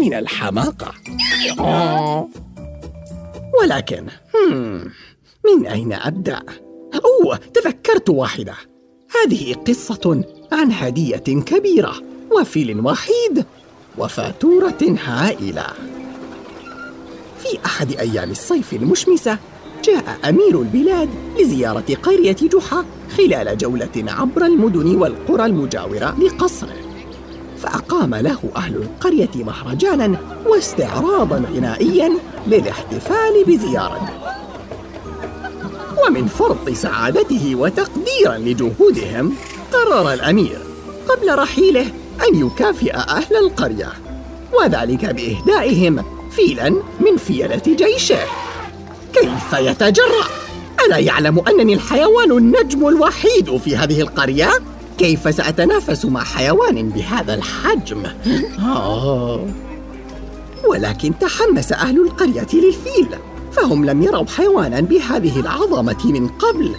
من الحماقة. ولكن من أين أبدأ؟ أوه تذكرت واحدة. هذه قصة عن هدية كبيرة وفيل وحيد وفاتورة هائلة. في أحد أيام الصيف المشمسة جاء أمير البلاد لزيارة قرية جحا خلال جولة عبر المدن والقرى المجاورة لقصره. فأقام له أهل القرية مهرجانا واستعراضا غنائيا للاحتفال بزيارته ومن فرط سعادته وتقديرا لجهودهم قرر الأمير قبل رحيله أن يكافئ أهل القرية وذلك بإهدائهم فيلا من فيلة جيشه كيف يتجرأ؟ ألا يعلم أنني الحيوان النجم الوحيد في هذه القرية؟ كيف سأتنافس مع حيوان بهذا الحجم؟ آه. ولكن تحمس أهل القرية للفيل فهم لم يروا حيوانا بهذه العظمة من قبل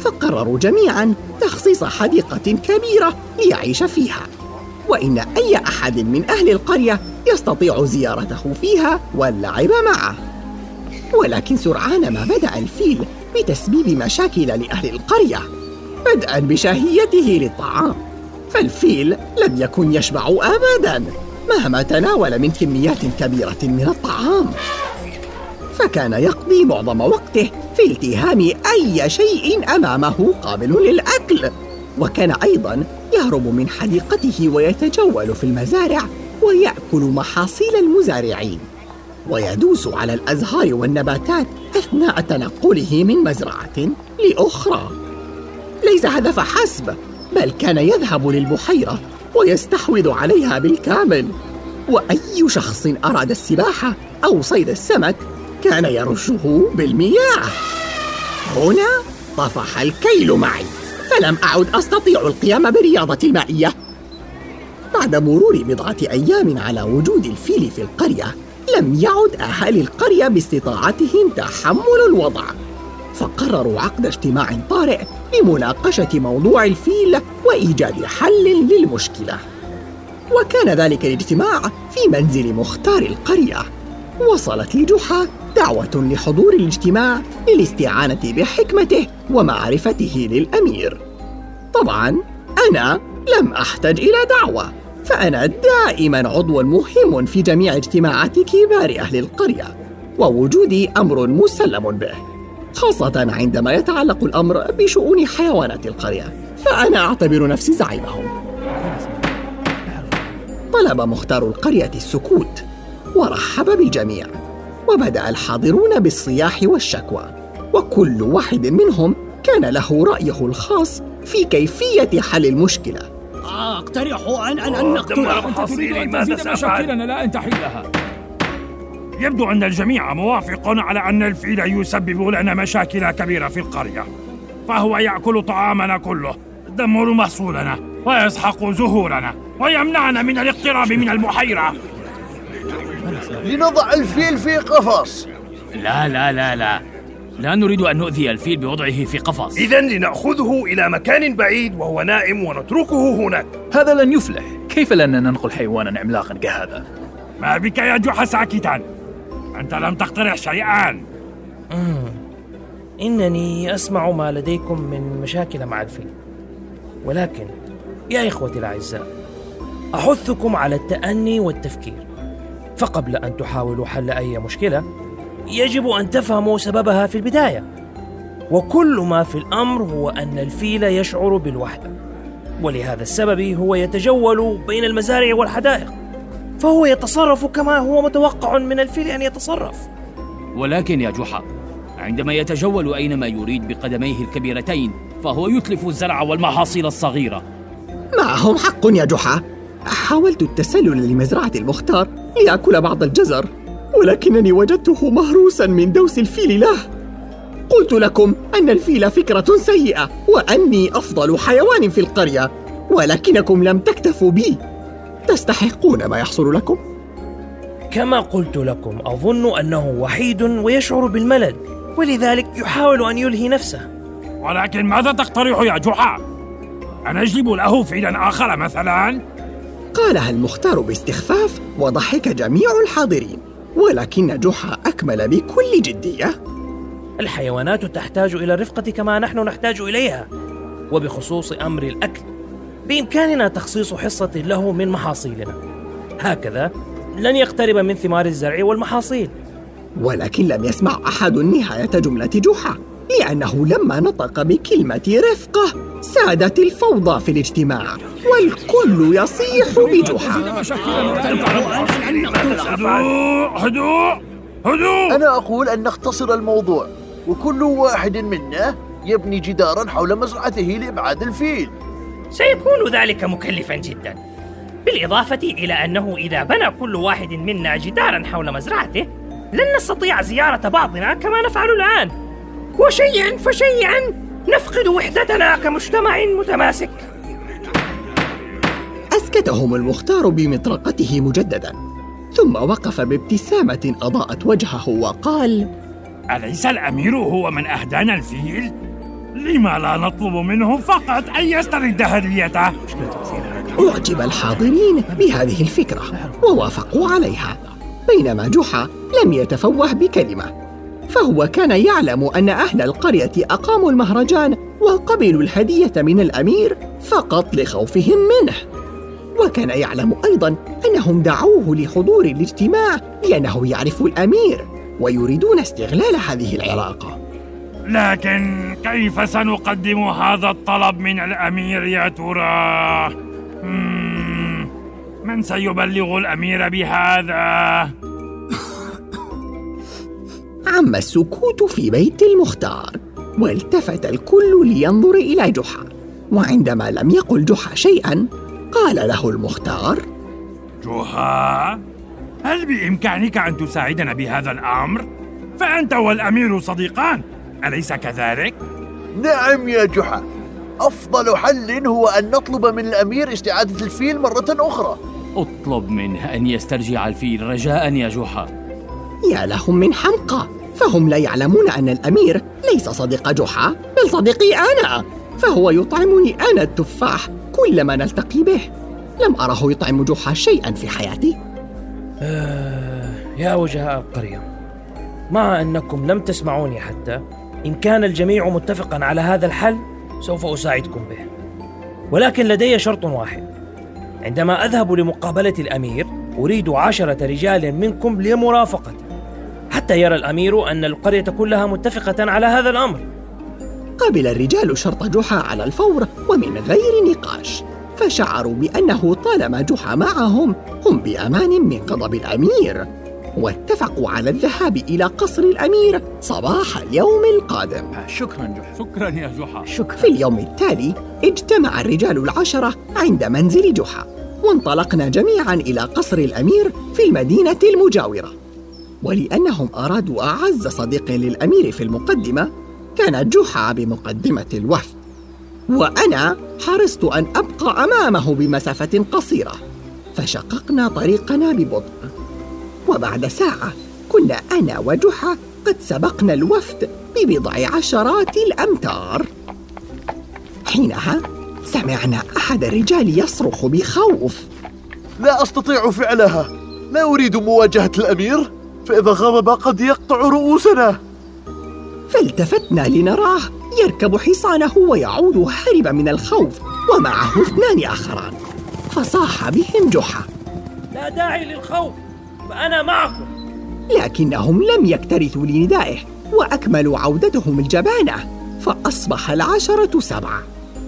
فقرروا جميعا تخصيص حديقة كبيرة ليعيش فيها وإن أي أحد من أهل القرية يستطيع زيارته فيها واللعب معه ولكن سرعان ما بدأ الفيل بتسبيب مشاكل لأهل القرية بدءا بشهيته للطعام. فالفيل لم يكن يشبع أبدا مهما تناول من كميات كبيرة من الطعام. فكان يقضي معظم وقته في التهام أي شيء أمامه قابل للأكل. وكان أيضا يهرب من حديقته ويتجول في المزارع ويأكل محاصيل المزارعين. ويدوس على الأزهار والنباتات أثناء تنقله من مزرعة لأخرى. ليس هذا فحسب بل كان يذهب للبحيرة ويستحوذ عليها بالكامل. وأي شخص أراد السباحة أو صيد السمك كان يرشه بالمياه. هنا طفح الكيل معي فلم أعد أستطيع القيام بالرياضة المائية. بعد مرور بضعة أيام على وجود الفيل في القرية لم يعد أهالي القرية باستطاعتهم تحمل الوضع. فقرروا عقد اجتماع طارئ لمناقشة موضوع الفيل وإيجاد حل للمشكلة. وكان ذلك الاجتماع في منزل مختار القرية. وصلت لجحا دعوة لحضور الاجتماع للاستعانة بحكمته ومعرفته للأمير. طبعا أنا لم أحتج إلى دعوة فأنا دائما عضو مهم في جميع اجتماعات كبار أهل القرية ووجودي أمر مسلم به. خاصة عندما يتعلق الأمر بشؤون حيوانات القرية فأنا أعتبر نفسي زعيمهم. طلب مختار القرية السكوت ورحب بالجميع وبدأ الحاضرون بالصياح والشكوى وكل واحد منهم كان له رأيه الخاص في كيفية حل المشكلة. أقترح أن أن أن محاصيلي ماذا سأفعل؟ لا أن تحلها يبدو أن الجميع موافق على أن الفيل يسبب لنا مشاكل كبيرة في القرية فهو يأكل طعامنا كله يدمر محصولنا ويسحق زهورنا ويمنعنا من الاقتراب من البحيرة لنضع الفيل في قفص. لا لا لا لا. لا نريد أن نؤذي الفيل بوضعه في قفص. إذا لنأخذه إلى مكان بعيد وهو نائم ونتركه هناك. هذا لن يفلح. كيف لن ننقل حيوانا عملاقا كهذا؟ ما بك يا جحا ساكتا أنت لم تقترح شيئا. إنني أسمع ما لديكم من مشاكل مع الفيل. ولكن يا إخوتي الأعزاء أحثكم على التأني والتفكير. فقبل أن تحاولوا حل أي مشكلة يجب أن تفهموا سببها في البداية. وكل ما في الأمر هو أن الفيل يشعر بالوحدة. ولهذا السبب هو يتجول بين المزارع والحدائق. فهو يتصرف كما هو متوقع من الفيل أن يتصرف. ولكن يا جحا عندما يتجول أينما يريد بقدميه الكبيرتين فهو يتلف الزرع والمحاصيل الصغيرة. معهم حق يا جحا؟ حاولت التسلل لمزرعة المختار ليأكل بعض الجزر ولكنني وجدته مهروسا من دوس الفيل له. قلت لكم أن الفيل فكرة سيئة وأني أفضل حيوان في القرية ولكنكم لم تكتفوا بي. تستحقون ما يحصل لكم؟ كما قلت لكم أظن أنه وحيد ويشعر بالملل ولذلك يحاول أن يلهي نفسه. ولكن ماذا تقترح يا جحا؟ أنجلب له فيلا آخر مثلا؟ قالها المختار باستخفاف؟ وضحك جميع الحاضرين ولكن جحا أكمل بكل جدية. الحيوانات تحتاج إلى الرفقة كما نحن نحتاج إليها وبخصوص أمر الأكل. بإمكاننا تخصيص حصة له من محاصيلنا. هكذا لن يقترب من ثمار الزرع والمحاصيل. ولكن لم يسمع أحد نهاية جملة جحا لأنه لما نطق بكلمة رفقة سادت الفوضى في الاجتماع والكل يصيح بجحا. هدوء هدوء هدوء أنا أقول أن نختصر الموضوع وكل واحد منا يبني جدارا حول مزرعته لإبعاد الفيل. سيكون ذلك مكلفا جدا. بالإضافة إلى أنه إذا بنى كل واحد منا جدارا حول مزرعته لن نستطيع زيارة بعضنا كما نفعل الآن. وشيئا فشيئا نفقد وحدتنا كمجتمع متماسك. أسكتهم المختار بمطرقته مجددا ثم وقف بابتسامة أضاءت وجهه وقال أليس الأمير هو من أهدانا الفيل؟ لما لا نطلب منه فقط أن يسترد هديته؟ أعجب الحاضرين بهذه الفكرة ووافقوا عليها. بينما جحا لم يتفوه بكلمة فهو كان يعلم أن أهل القرية أقاموا المهرجان وقبلوا الهدية من الأمير فقط لخوفهم منه. وكان يعلم أيضا أنهم دعوه لحضور الاجتماع لأنه يعرف الأمير ويريدون استغلال هذه العلاقة لكن كيف سنقدم هذا الطلب من الأمير يا ترى؟ من سيبلغ الأمير بهذا؟ عم السكوت في بيت المختار والتفت الكل لينظر إلى جحا وعندما لم يقل جحا شيئا قال له المختار جحا هل بإمكانك أن تساعدنا بهذا الأمر؟ فأنت والأمير صديقان أليس كذلك؟ نعم يا جحا. أفضل حل هو أن نطلب من الأمير استعادة الفيل مرة أخرى. أطلب منه أن يسترجع الفيل رجاء يا جحا. يا لهم من حمقى. فهم لا يعلمون أن الأمير ليس صديق جحا بل صديقي أنا. فهو يطعمني أنا التفاح كلما نلتقي به. لم أره يطعم جحا شيئا في حياتي. آه يا وجهاء القرية مع أنكم لم تسمعوني حتى. إن كان الجميع متفقا على هذا الحل سوف أساعدكم به. ولكن لدي شرط واحد. عندما أذهب لمقابلة الأمير أريد عشرة رجال منكم لمرافقته حتى يرى الأمير أن القرية كلها متفقة على هذا الأمر. قبل الرجال شرط جحا على الفور ومن غير نقاش. فشعروا بأنه طالما جحا معهم هم بأمان من غضب الأمير. واتفقوا على الذهاب إلى قصر الأمير صباح اليوم القادم. شكرا جحا شكرا يا جحا. شكرا. في اليوم التالي اجتمع الرجال العشرة عند منزل جحا وانطلقنا جميعا إلى قصر الأمير في المدينة المجاورة. ولأنهم أرادوا أعز صديق للأمير في المقدمة كانت جحا بمقدمة الوفد. وأنا حرصت أن أبقى أمامه بمسافة قصيرة فشققنا طريقنا ببطء. وبعد ساعة كنا أنا وجحا قد سبقنا الوفد ببضع عشرات الأمتار. حينها سمعنا أحد الرجال يصرخ بخوف. لا أستطيع فعلها. لا أريد مواجهة الأمير فإذا غضب قد يقطع رؤوسنا. فالتفتنا لنراه يركب حصانه ويعود هاربا من الخوف ومعه اثنان آخران. فصاح بهم جحا. لا داعي للخوف. فأنا معكم. لكنهم لم يكترثوا لندائه وأكملوا عودتهم الجبانة فأصبح العشرة سبعة.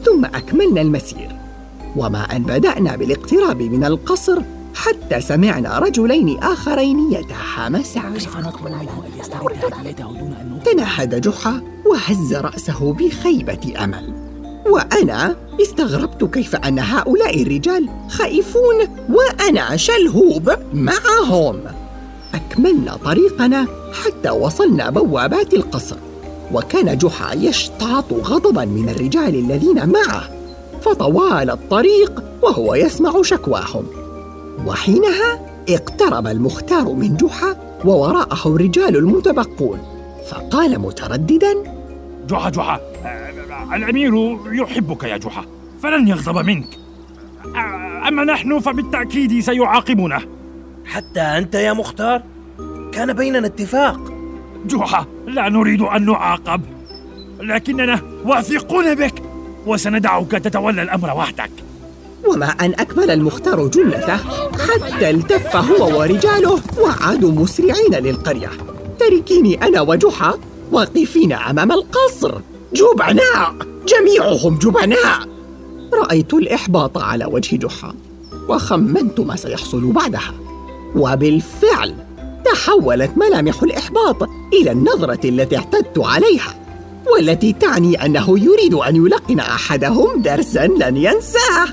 ثم أكملنا المسير. وما أن بدأنا بالاقتراب من القصر حتى سمعنا رجلين آخرين يتحامسان. تنهد جحا وهز رأسه بخيبة أمل. وأنا استغربت كيف أن هؤلاء الرجال خائفون وأنا شلهوب معهم. أكملنا طريقنا حتى وصلنا بوابات القصر وكان جحا يشتاط غضبا من الرجال الذين معه فطوال الطريق وهو يسمع شكواهم. وحينها اقترب المختار من جحا ووراءه الرجال المتبقون فقال مترددا جحا جحا الأمير يحبك يا جحا فلن يغضب منك. أما نحن فبالتأكيد سيعاقبنا حتى أنت يا مختار؟ كان بيننا اتفاق. جحا لا نريد أن نعاقب. لكننا واثقون بك وسندعك تتولى الأمر وحدك. وما أن أكمل المختار جملته حتى التف هو ورجاله وعادوا مسرعين للقرية. تركيني أنا وجحا واقفين أمام القصر. جبناء. جميعهم جبناء. رأيت الإحباط على وجه جحا وخمنت ما سيحصل بعدها. وبالفعل تحولت ملامح الإحباط إلى النظرة التي اعتدت عليها والتي تعني أنه يريد أن يلقن أحدهم درسا لن ينساه.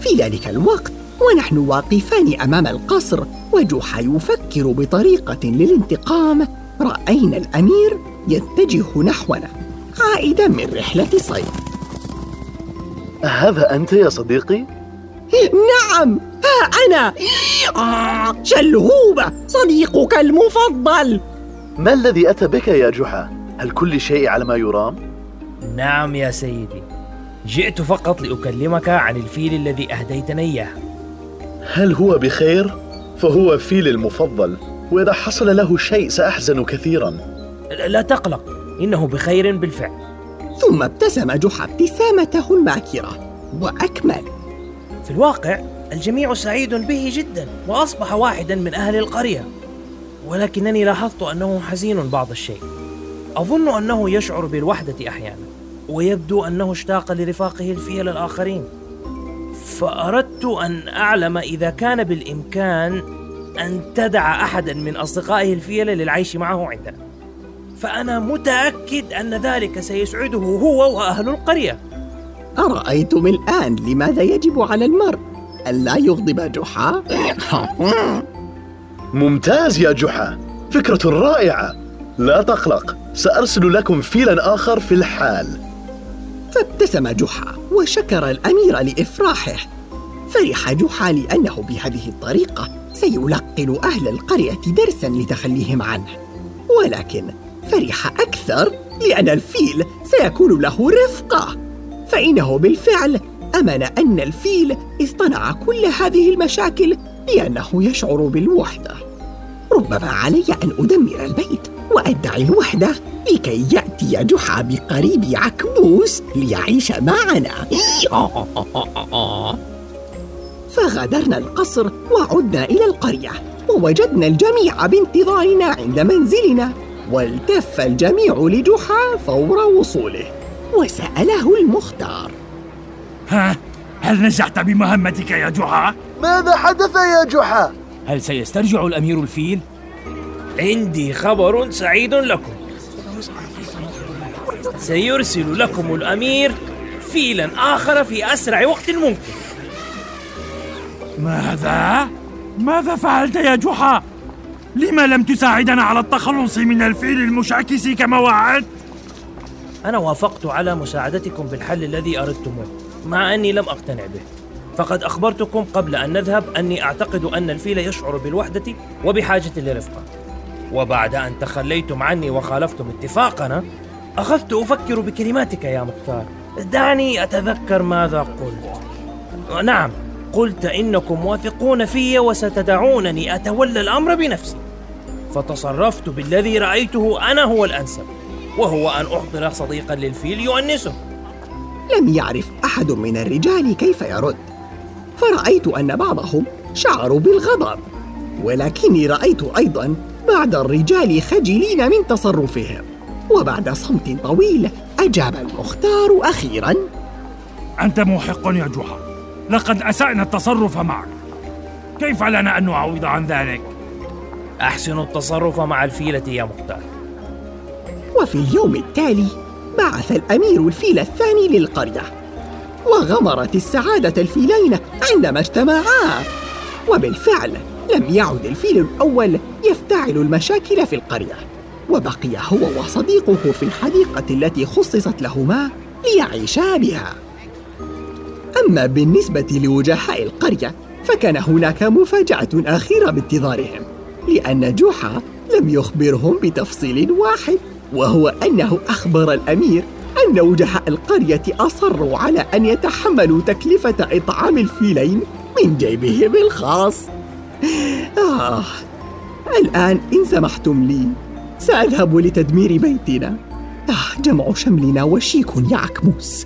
في ذلك الوقت ونحن واقفان أمام القصر وجحا يفكر بطريقة للانتقام رأينا الأمير يتجه نحونا. عائدا من رحلة صيد هذا أنت يا صديقي؟ نعم ها أنا آه، شلهوبة صديقك المفضل ما الذي أتى بك يا جحا؟ هل كل شيء على ما يرام؟ نعم يا سيدي جئت فقط لأكلمك عن الفيل الذي أهديتني إياه هل هو بخير؟ فهو فيل المفضل وإذا حصل له شيء سأحزن كثيرا لا تقلق إنه بخير بالفعل. ثم ابتسم جحا ابتسامته الماكرة وأكمل. في الواقع الجميع سعيد به جدا وأصبح واحدا من أهل القرية. ولكنني لاحظت أنه حزين بعض الشيء. أظن أنه يشعر بالوحدة أحيانا ويبدو أنه اشتاق لرفاقه الفيل الآخرين. فأردت أن أعلم إذا كان بالإمكان أن تدع أحدا من أصدقائه الفيلة للعيش معه عندنا. فأنا متأكد أن ذلك سيسعده هو وأهل القرية. أرأيتم الآن لماذا يجب على المرء ألا يغضب جحا؟ ممتاز يا جحا. فكرة رائعة. لا تقلق سأرسل لكم فيلا آخر في الحال. فابتسم جحا وشكر الأمير لإفراحه. فرح جحا لأنه بهذه الطريقة سيلقن أهل القرية درسا لتخليهم عنه. ولكن فرح أكثر لأن الفيل سيكون له رفقة. فإنه بالفعل أمن أن الفيل اصطنع كل هذه المشاكل لأنه يشعر بالوحدة. ربما علي أن أدمر البيت وأدعي الوحدة لكي يأتي جحا بقريب عكبوس ليعيش معنا. فغادرنا القصر وعدنا إلى القرية ووجدنا الجميع بانتظارنا عند منزلنا. والتف الجميع لجحا فور وصوله وسأله المختار ها هل نجحت بمهمتك يا جحا؟ ماذا حدث يا جحا؟ هل سيسترجع الأمير الفيل؟ عندي خبر سعيد لكم سيرسل لكم الأمير فيلا آخر في أسرع وقت ممكن ماذا؟ ماذا فعلت يا جحا؟ لما لم تساعدنا على التخلص من الفيل المشاكس كما وعدت؟ أنا وافقت على مساعدتكم بالحل الذي أردتموه مع أني لم أقتنع به. فقد أخبرتكم قبل أن نذهب أني أعتقد أن الفيل يشعر بالوحدة وبحاجة لرفقة. وبعد أن تخليتم عني وخالفتم اتفاقنا أخذت أفكر بكلماتك يا مختار. دعني أتذكر ماذا قلت. نعم قلت إنكم واثقون في وستدعونني أتولى الأمر بنفسي. فتصرفت بالذي رأيته أنا هو الأنسب وهو أن أحضر صديقا للفيل يؤنسه. لم يعرف أحد من الرجال كيف يرد. فرأيت أن بعضهم شعروا بالغضب ولكني رأيت أيضا بعض الرجال خجلين من تصرفهم. وبعد صمت طويل أجاب المختار أخيرا. أنت محق يا جحا لقد أسأنا التصرف معك. كيف لنا أن نعوض عن ذلك؟ أحسن التصرف مع الفيلة يا مختار. وفي اليوم التالي بعث الأمير الفيل الثاني للقرية وغمرت السعادة الفيلين عندما اجتمعا. وبالفعل لم يعد الفيل الأول يفتعل المشاكل في القرية وبقي هو وصديقه في الحديقة التي خصصت لهما ليعيشا بها. أما بالنسبة لوجهاء القرية فكان هناك مفاجأة أخيرة بانتظارهم. لأن جحا لم يخبرهم بتفصيل واحد وهو أنه أخبر الأمير أن وجهاء القرية أصروا على أن يتحملوا تكلفة إطعام الفيلين من جيبهم الخاص. آه الآن إن سمحتم لي سأذهب لتدمير بيتنا. آه جمع شملنا وشيك يعكموس